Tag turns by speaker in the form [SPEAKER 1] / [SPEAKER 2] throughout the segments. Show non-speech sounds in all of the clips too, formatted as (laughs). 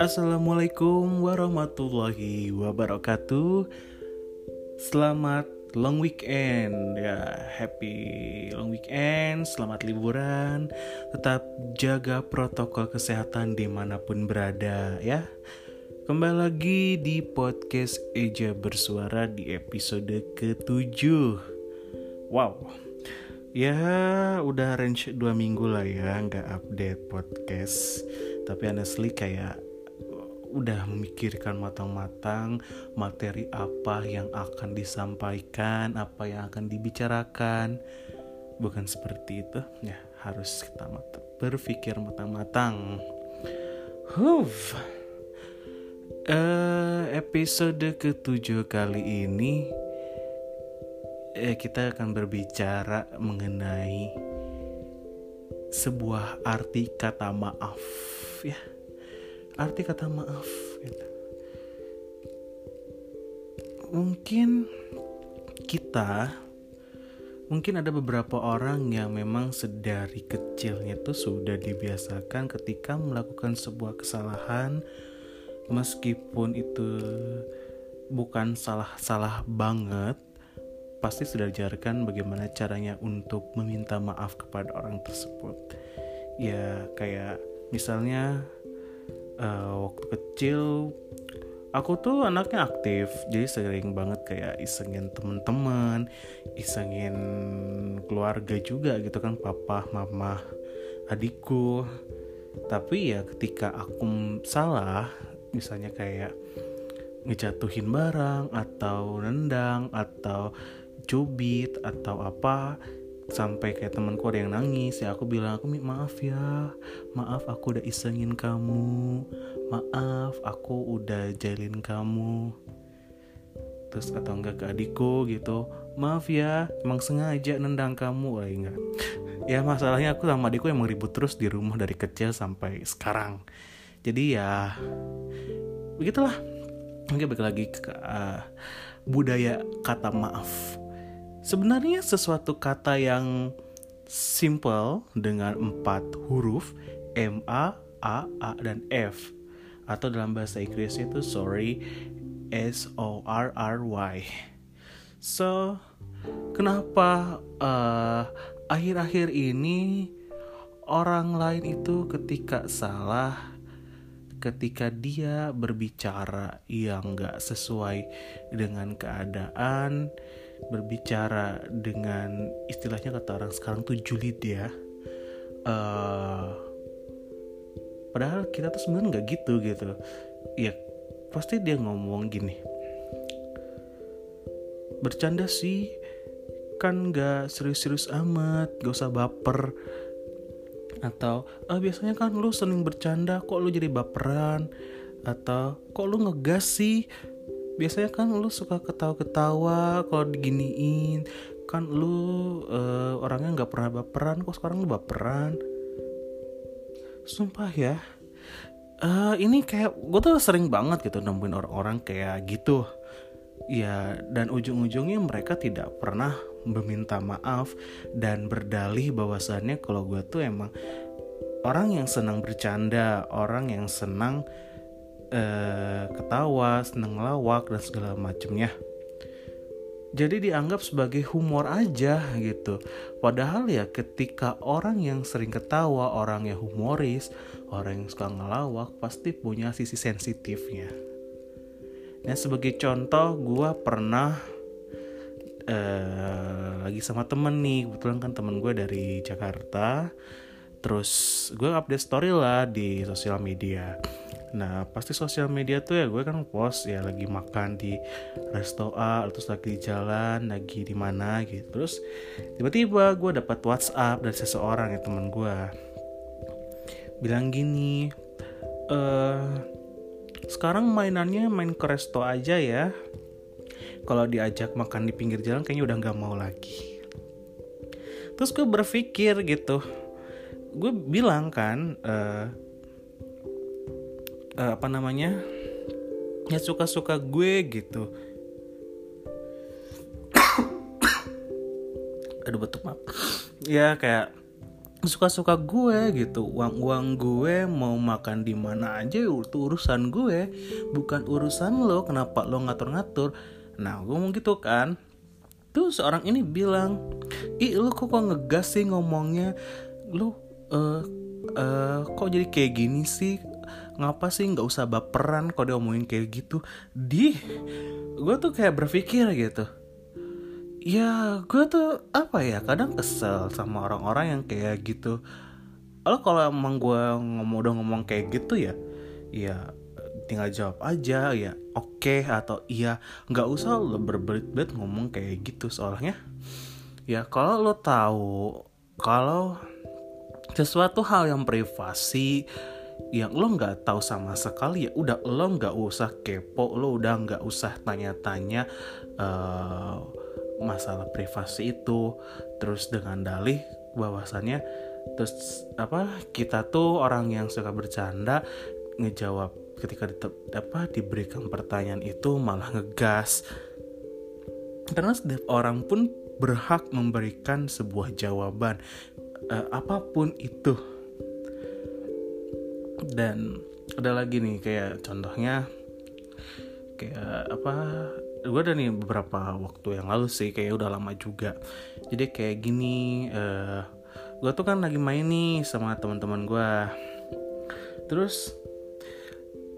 [SPEAKER 1] Assalamualaikum warahmatullahi wabarakatuh. Selamat long weekend ya, happy long weekend, selamat liburan. Tetap jaga protokol kesehatan di mana pun berada ya. Kembali lagi di podcast Eja Bersuara di episode ke-7 Wow Ya udah range 2 minggu lah ya nggak update podcast Tapi honestly kayak udah memikirkan matang-matang materi apa yang akan disampaikan, apa yang akan dibicarakan. Bukan seperti itu, ya harus kita mata berpikir matang-matang. Huff. Uh, episode ketujuh kali ini eh, kita akan berbicara mengenai sebuah arti kata maaf ya arti kata maaf gitu. mungkin kita mungkin ada beberapa orang yang memang sedari kecilnya tuh sudah dibiasakan ketika melakukan sebuah kesalahan meskipun itu bukan salah-salah banget pasti sudah diajarkan bagaimana caranya untuk meminta maaf kepada orang tersebut. Ya kayak misalnya uh, waktu kecil aku tuh anaknya aktif jadi sering banget kayak isengin temen-temen isengin keluarga juga gitu kan papa mama adikku. Tapi ya ketika aku salah misalnya kayak ngejatuhin barang atau nendang atau cubit atau apa sampai kayak temanku ada yang nangis ya aku bilang aku maaf ya maaf aku udah isengin kamu maaf aku udah jalin kamu. Terus atau enggak ke adikku gitu maaf ya emang sengaja nendang kamu. Lah enggak. (laughs) Ya masalahnya aku sama adikku emang ribut terus di rumah dari kecil sampai sekarang. Jadi ya begitulah. Mungkin balik lagi ke uh, budaya kata maaf Sebenarnya sesuatu kata yang simple dengan empat huruf M, A, A, A, dan F atau dalam bahasa Inggris itu sorry S O R R Y. So kenapa uh, akhir-akhir ini orang lain itu ketika salah ketika dia berbicara yang gak sesuai dengan keadaan berbicara dengan istilahnya kata orang sekarang tuh julid ya. Uh, padahal kita tuh sebenarnya nggak gitu gitu. Ya pasti dia ngomong gini. Bercanda sih kan nggak serius-serius amat gak usah baper. Atau ah, biasanya kan lu sering bercanda kok lu jadi baperan? Atau kok lu ngegas sih biasanya kan lu suka ketawa-ketawa kalau diginiin. Kan lu uh, orangnya nggak pernah baperan kok sekarang lu baperan? Sumpah ya. Uh, ini kayak gue tuh sering banget gitu nemuin orang-orang kayak gitu. Ya dan ujung-ujungnya mereka tidak pernah meminta maaf dan berdalih bahwasannya kalau gue tuh emang orang yang senang bercanda orang yang senang eh, ketawa, seneng lawak dan segala macamnya. Jadi dianggap sebagai humor aja gitu. Padahal ya ketika orang yang sering ketawa, orang yang humoris, orang yang suka ngelawak pasti punya sisi sensitifnya. Nah sebagai contoh gue pernah uh, lagi sama temen nih, kebetulan kan temen gue dari Jakarta. Terus gue update story lah di sosial media Nah pasti sosial media tuh ya gue kan post ya lagi makan di resto A terus lagi di jalan lagi di mana gitu. Terus tiba-tiba gue dapat WhatsApp dari seseorang ya teman gue. Bilang gini eh sekarang mainannya main ke resto aja ya. Kalau diajak makan di pinggir jalan kayaknya udah nggak mau lagi. Terus gue berpikir gitu. Gue bilang kan uh, uh, apa namanya? Ya suka-suka gue gitu. Aduh betul maaf. Ya kayak suka-suka gue gitu. Uang-uang gue mau makan di mana aja itu urusan gue. Bukan urusan lo kenapa lo ngatur-ngatur? Nah gue mau gitu kan. Tuh seorang ini bilang ih lo kok kok ngegas sih ngomongnya? Lo uh, uh, kok jadi kayak gini sih ngapa sih nggak usah baperan kok dia ngomongin kayak gitu? Di gue tuh kayak berpikir gitu. Ya gue tuh apa ya kadang kesel sama orang-orang yang kayak gitu. Lo kalau emang gue ngomong udah ngomong kayak gitu ya ya tinggal jawab aja ya oke okay, atau iya. Nggak usah lo berbelit-belit ngomong kayak gitu soalnya. Ya kalau lo tahu kalau sesuatu hal yang privasi yang lo nggak tahu sama sekali ya. Udah lo nggak usah kepo lo udah nggak usah tanya-tanya uh, masalah privasi itu. Terus dengan dalih bahwasannya terus apa kita tuh orang yang suka bercanda ngejawab ketika di, apa diberikan pertanyaan itu malah ngegas. Karena setiap orang pun berhak memberikan sebuah jawaban uh, apa pun itu dan ada lagi nih kayak contohnya kayak apa gue ada nih beberapa waktu yang lalu sih kayak udah lama juga. Jadi kayak gini uh, eh, gue tuh kan lagi main nih sama teman-teman gue terus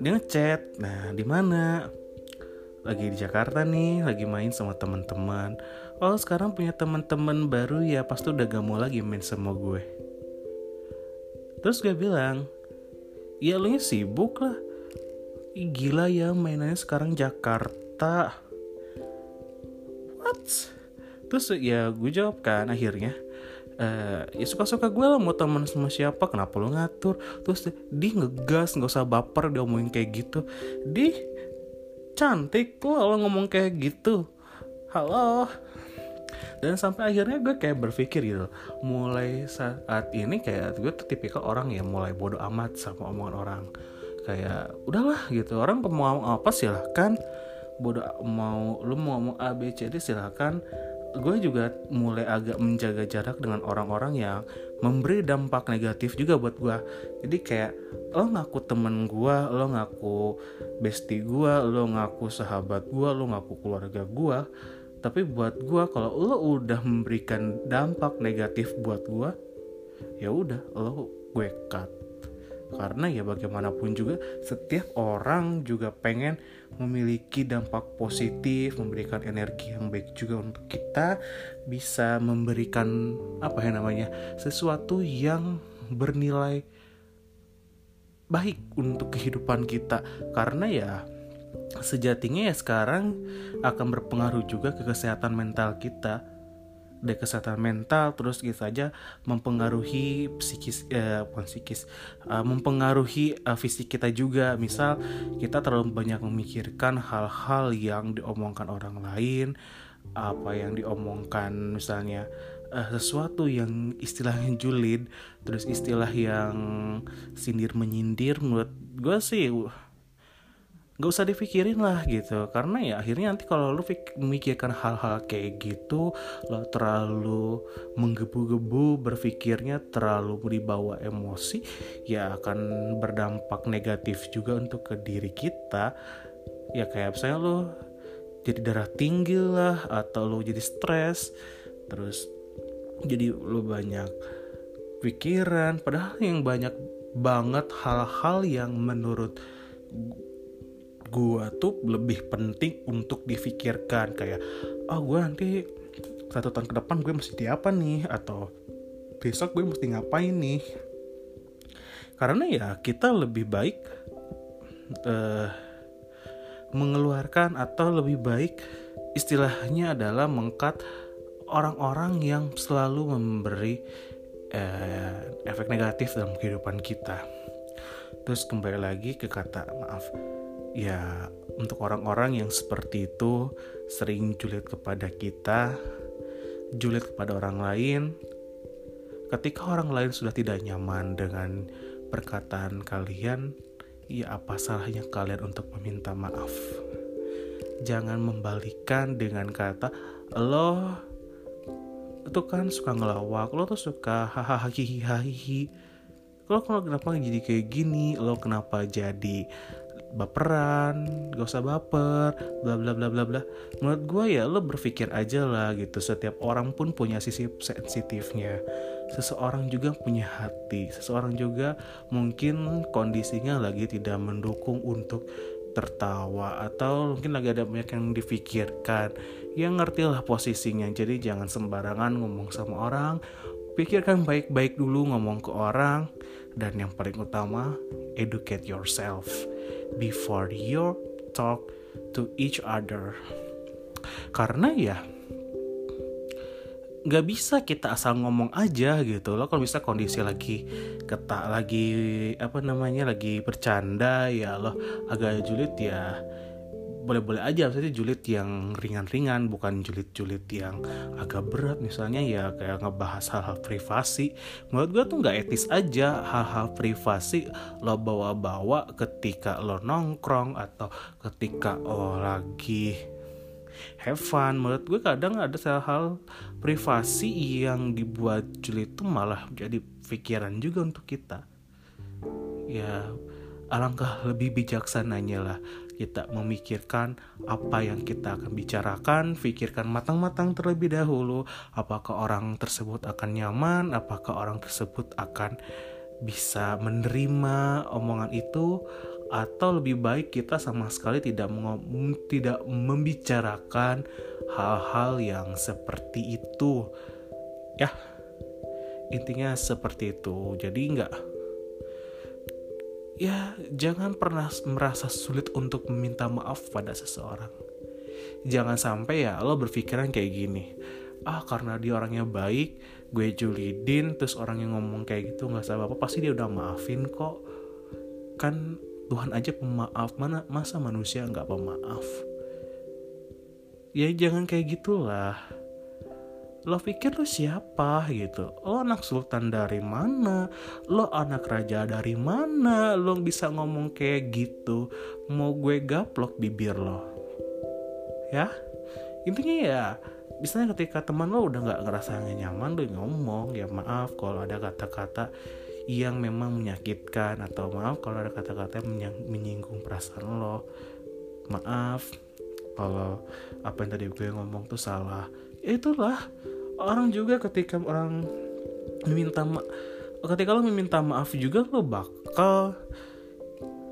[SPEAKER 1] dia ngechat nah di mana? Lagi di Jakarta nih lagi main sama teman-teman. Oh sekarang punya teman-teman baru ya pasti udah gak mau lagi main sama gue. Terus gue bilang ya lu sibuk lah. Gila ya mainannya sekarang Jakarta. What? Terus ya gue jawab kan akhirnya uh, ya suka-suka gue lah mau teman sama siapa kenapa lo ngatur? Terus di ngegas nggak usah baper dia ngomongin kayak gitu. Di cantik lo lo ngomong kayak gitu. Halo dan sampai akhirnya gue kayak berpikir gitu mulai saat ini kayak gue tuh tipikal orang yang mulai bodoh amat sama omongan orang. Kayak udahlah gitu. Orang mau apa silahkan. Bodoh mau lu mau ngomong A B C D silahkan. Gue juga mulai agak menjaga jarak dengan orang-orang yang memberi dampak negatif juga buat gue. Jadi kayak lo ngaku temen gue lo ngaku bestie gue lo ngaku sahabat gue lo ngaku keluarga gue tapi buat gue kalau lo udah memberikan dampak negatif buat gue ya udah lo gue cut. Karena ya bagaimanapun juga setiap orang juga pengen memiliki dampak positif memberikan energi yang baik juga untuk kita bisa memberikan apa ya namanya sesuatu yang bernilai baik untuk kehidupan kita. Karena ya sejatinya ya sekarang akan berpengaruh juga ke kesehatan mental kita. Dari kesehatan mental terus gitu saja mempengaruhi psikis eh, bukan psikis uh, mempengaruhi uh, fisik kita juga. Misal kita terlalu banyak memikirkan hal-hal yang diomongkan orang lain apa yang diomongkan misalnya uh, sesuatu yang istilahnya julid terus istilah yang sindir menyindir menurut gue sih gak usah dipikirin lah gitu. Karena ya akhirnya nanti kalau lu memikirkan hal-hal kayak gitu lo terlalu menggebu-gebu berpikirnya terlalu dibawa emosi ya akan berdampak negatif juga untuk ke diri kita. Ya kayak misalnya lo jadi darah tinggi lah atau lo jadi stres terus jadi lo banyak pikiran. Padahal yang banyak banget hal-hal yang menurut gue tuh lebih penting untuk difikirkan. Kayak oh gue nanti satu tahun ke depan gue mesti di apa nih? Atau besok gue mesti ngapain nih? Karena ya kita lebih baik uh, mengeluarkan atau lebih baik istilahnya adalah mengkat orang-orang yang selalu memberi uh, efek negatif dalam kehidupan kita. Terus kembali lagi ke kata maaf ya untuk orang-orang yang seperti itu sering julid kepada kita, julid kepada orang lain, ketika orang lain sudah tidak nyaman dengan perkataan kalian, ya apa salahnya kalian untuk meminta maaf? Jangan membalikan dengan kata lo itu kan suka ngelawak lo tuh suka hahaha hihihi lo kenapa jadi kayak gini? Lo kenapa jadi baperan gak usah baper bla bla bla bla bla. Menurut gue ya lo berpikir aja lah gitu. Setiap orang pun punya sisi sensitifnya. Seseorang juga punya hati. Seseorang juga mungkin kondisinya lagi tidak mendukung untuk tertawa. Atau mungkin lagi ada banyak yang difikirkan. Ya ngerti lah posisinya. Jadi jangan sembarangan ngomong sama orang. Pikirkan baik-baik dulu ngomong ke orang. Dan yang paling utama educate yourself before you talk to each other. Karena ya nggak bisa kita asal ngomong aja gitu loh. Kalau bisa kondisi lagi ketak lagi apa namanya lagi bercanda ya lo agak julid ya boleh-boleh aja. Maksudnya julid yang ringan-ringan bukan julid-julid yang agak berat. Misalnya ya kayak ngebahas hal-hal privasi. Menurut gue tuh nggak etis aja hal-hal privasi lo bawa-bawa ketika lo nongkrong atau ketika lo lagi have fun. Menurut gue kadang ada hal-hal privasi yang dibuat julid itu malah jadi pikiran juga untuk kita. Ya alangkah lebih bijaksananya lah kita memikirkan apa yang kita akan bicarakan, pikirkan matang-matang terlebih dahulu apakah orang tersebut akan nyaman, apakah orang tersebut akan bisa menerima omongan itu atau lebih baik kita sama sekali tidak tidak membicarakan hal-hal yang seperti itu. Ya. Intinya seperti itu. Jadi nggak ya jangan pernah merasa sulit untuk meminta maaf pada seseorang. Jangan sampai ya lo berpikiran kayak gini. Ah karena dia orangnya baik, gue julidin, terus orang yang ngomong kayak gitu nggak salah apa pasti dia udah maafin kok. Kan Tuhan aja pemaaf, mana masa manusia nggak pemaaf? Ya jangan kayak gitulah lo pikir lo siapa gitu? Lo anak sultan dari mana? Lo anak raja dari mana? Lo bisa ngomong kayak gitu? Mau gue gaplok bibir lo. Ya? Intinya ya misalnya ketika teman lo udah nggak ngerasa nyaman lo ngomong ya maaf kalau ada kata-kata yang memang menyakitkan atau maaf kalau ada kata-kata yang menyinggung perasaan lo. Maaf kalau apa yang tadi gue ngomong tuh salah. Itulah orang juga ketika orang meminta ma ketika lo meminta maaf juga lo bakal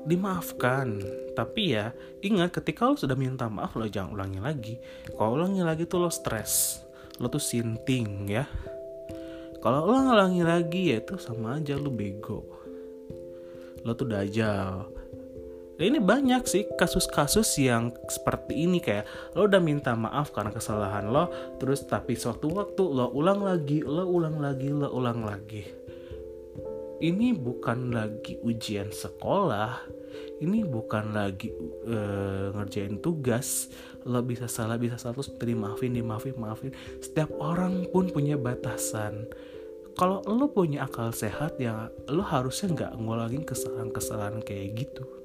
[SPEAKER 1] dimaafkan. Tapi ya ingat ketika lo sudah minta maaf lo jangan ulangi lagi. Kalau ulangi lagi tuh lo stres lo tuh sinting ya. Kalau lo ngulangi lagi ya itu sama aja lo bego. Lo tuh dajal Nah, ini banyak sih kasus-kasus yang seperti ini kayak lo udah minta maaf karena kesalahan lo, terus tapi suatu waktu lo ulang lagi, lo ulang lagi, lo ulang lagi. Ini bukan lagi ujian sekolah, ini bukan lagi uh, ngerjain tugas. Lo bisa salah, bisa salah terus dimaafin, dimaafin, maafin. Setiap orang pun punya batasan kalau lo punya akal sehat ya lo harusnya nggak ngulangin kesalahan-kesalahan kayak gitu ya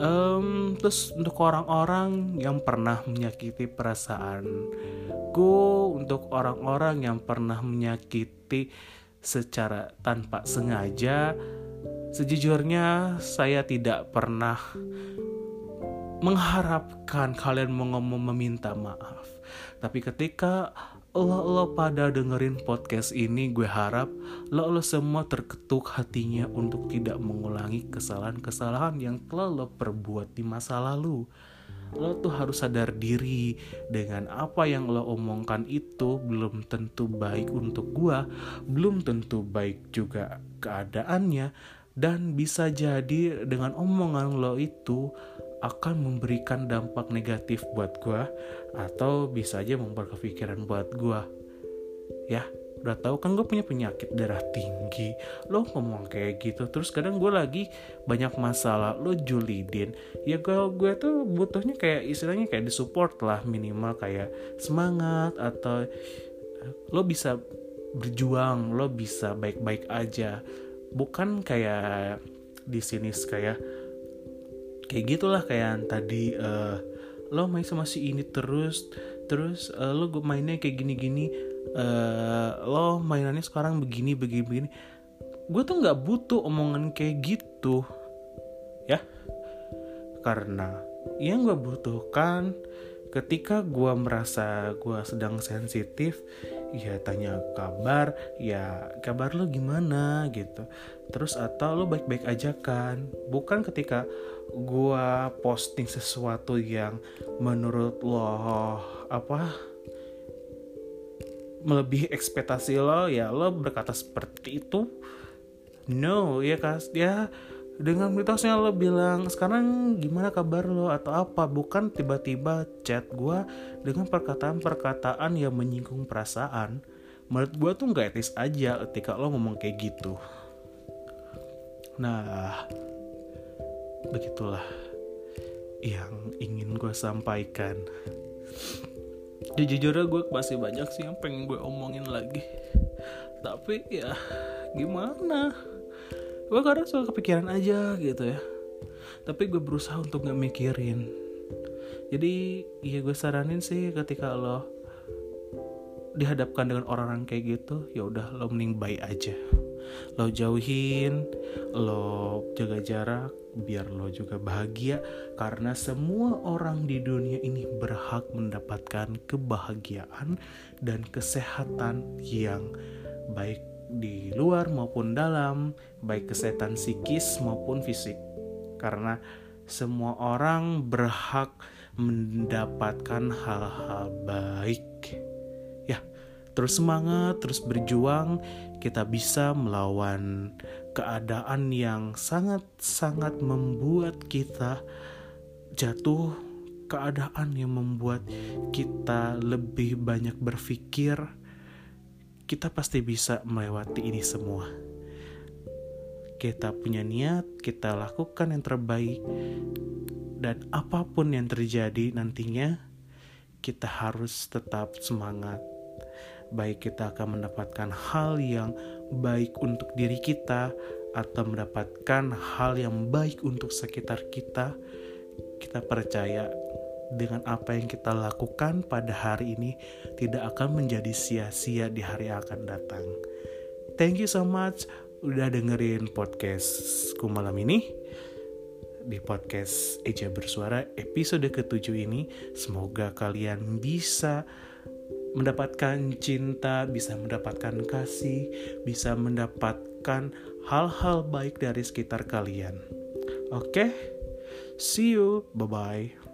[SPEAKER 1] um, terus untuk orang-orang yang pernah menyakiti perasaan ku untuk orang-orang yang pernah menyakiti secara tanpa sengaja sejujurnya saya tidak pernah mengharapkan kalian mau meminta maaf. Tapi ketika lo lo pada dengerin podcast ini gue harap lo lo semua terketuk hatinya untuk tidak mengulangi kesalahan-kesalahan yang telah lo perbuat di masa lalu. Lo tuh harus sadar diri dengan apa yang lo omongkan itu belum tentu baik untuk gue belum tentu baik juga keadaannya dan bisa jadi dengan omongan lo itu akan memberikan dampak negatif buat gue atau bisa aja membuat kepikiran buat gue ya udah tahu kan gue punya penyakit darah tinggi lo ngomong kayak gitu terus kadang gue lagi banyak masalah lo julidin. Ya gue gue tuh butuhnya kayak istilahnya kayak disupport lah minimal kayak semangat atau lo bisa berjuang lo bisa baik-baik aja. Bukan kayak di sini kayak kayak gitulah kayak yang tadi uh, lo main sama si ini terus terus uh, lo mainnya kayak gini-gini uh, lo mainannya sekarang begini begini begini. Gue tuh nggak butuh omongan kayak gitu ya. Karena yang gue butuhkan ketika gue merasa gue sedang sensitif ya tanya kabar ya kabar lo gimana gitu. Terus atau lo baik-baik aja kan. Bukan ketika gue posting sesuatu yang menurut lo apa melebihi ekspektasi lo ya lo berkata seperti itu. No ya kas ya dengan mitosnya lo bilang sekarang gimana kabar lo? Atau apa? Bukan tiba-tiba chat gue dengan perkataan-perkataan yang menyinggung perasaan. Menurut gue tuh nggak etis aja ketika lo ngomong kayak gitu. Nah begitulah yang ingin gue sampaikan. Jujur gue masih banyak sih yang pengen gue omongin lagi. Tapi ya gimana gue kadang suka kepikiran aja gitu ya. Tapi gue berusaha untuk gak mikirin. Jadi ya gue saranin sih ketika lo dihadapkan dengan orang-orang kayak gitu ya udah lo mending baik aja. Lo jauhin lo jaga jarak biar lo juga bahagia. Karena semua orang di dunia ini berhak mendapatkan kebahagiaan dan kesehatan yang baik di luar maupun dalam baik kesehatan psikis maupun fisik karena semua orang berhak mendapatkan hal-hal baik ya terus semangat terus berjuang kita bisa melawan keadaan yang sangat-sangat membuat kita jatuh, keadaan yang membuat kita lebih banyak berpikir. Kita pasti bisa melewati ini semua. Kita punya niat, kita lakukan yang terbaik, dan apa pun yang terjadi nantinya, kita harus tetap semangat baik kita akan mendapatkan hal yang baik untuk diri kita atau mendapatkan hal yang baik untuk sekitar kita, kita percaya dengan apa yang kita lakukan pada hari ini tidak akan menjadi sia-sia di hari yang akan datang. Thank you so much udah dengerin podcastku malam ini di podcast Eja Bersuara episode ketujuh ini. Semoga kalian bisa mendapatkan cinta, bisa mendapatkan kasih, bisa mendapatkan hal-hal baik dari sekitar kalian. Oke, okay? see you, bye bye.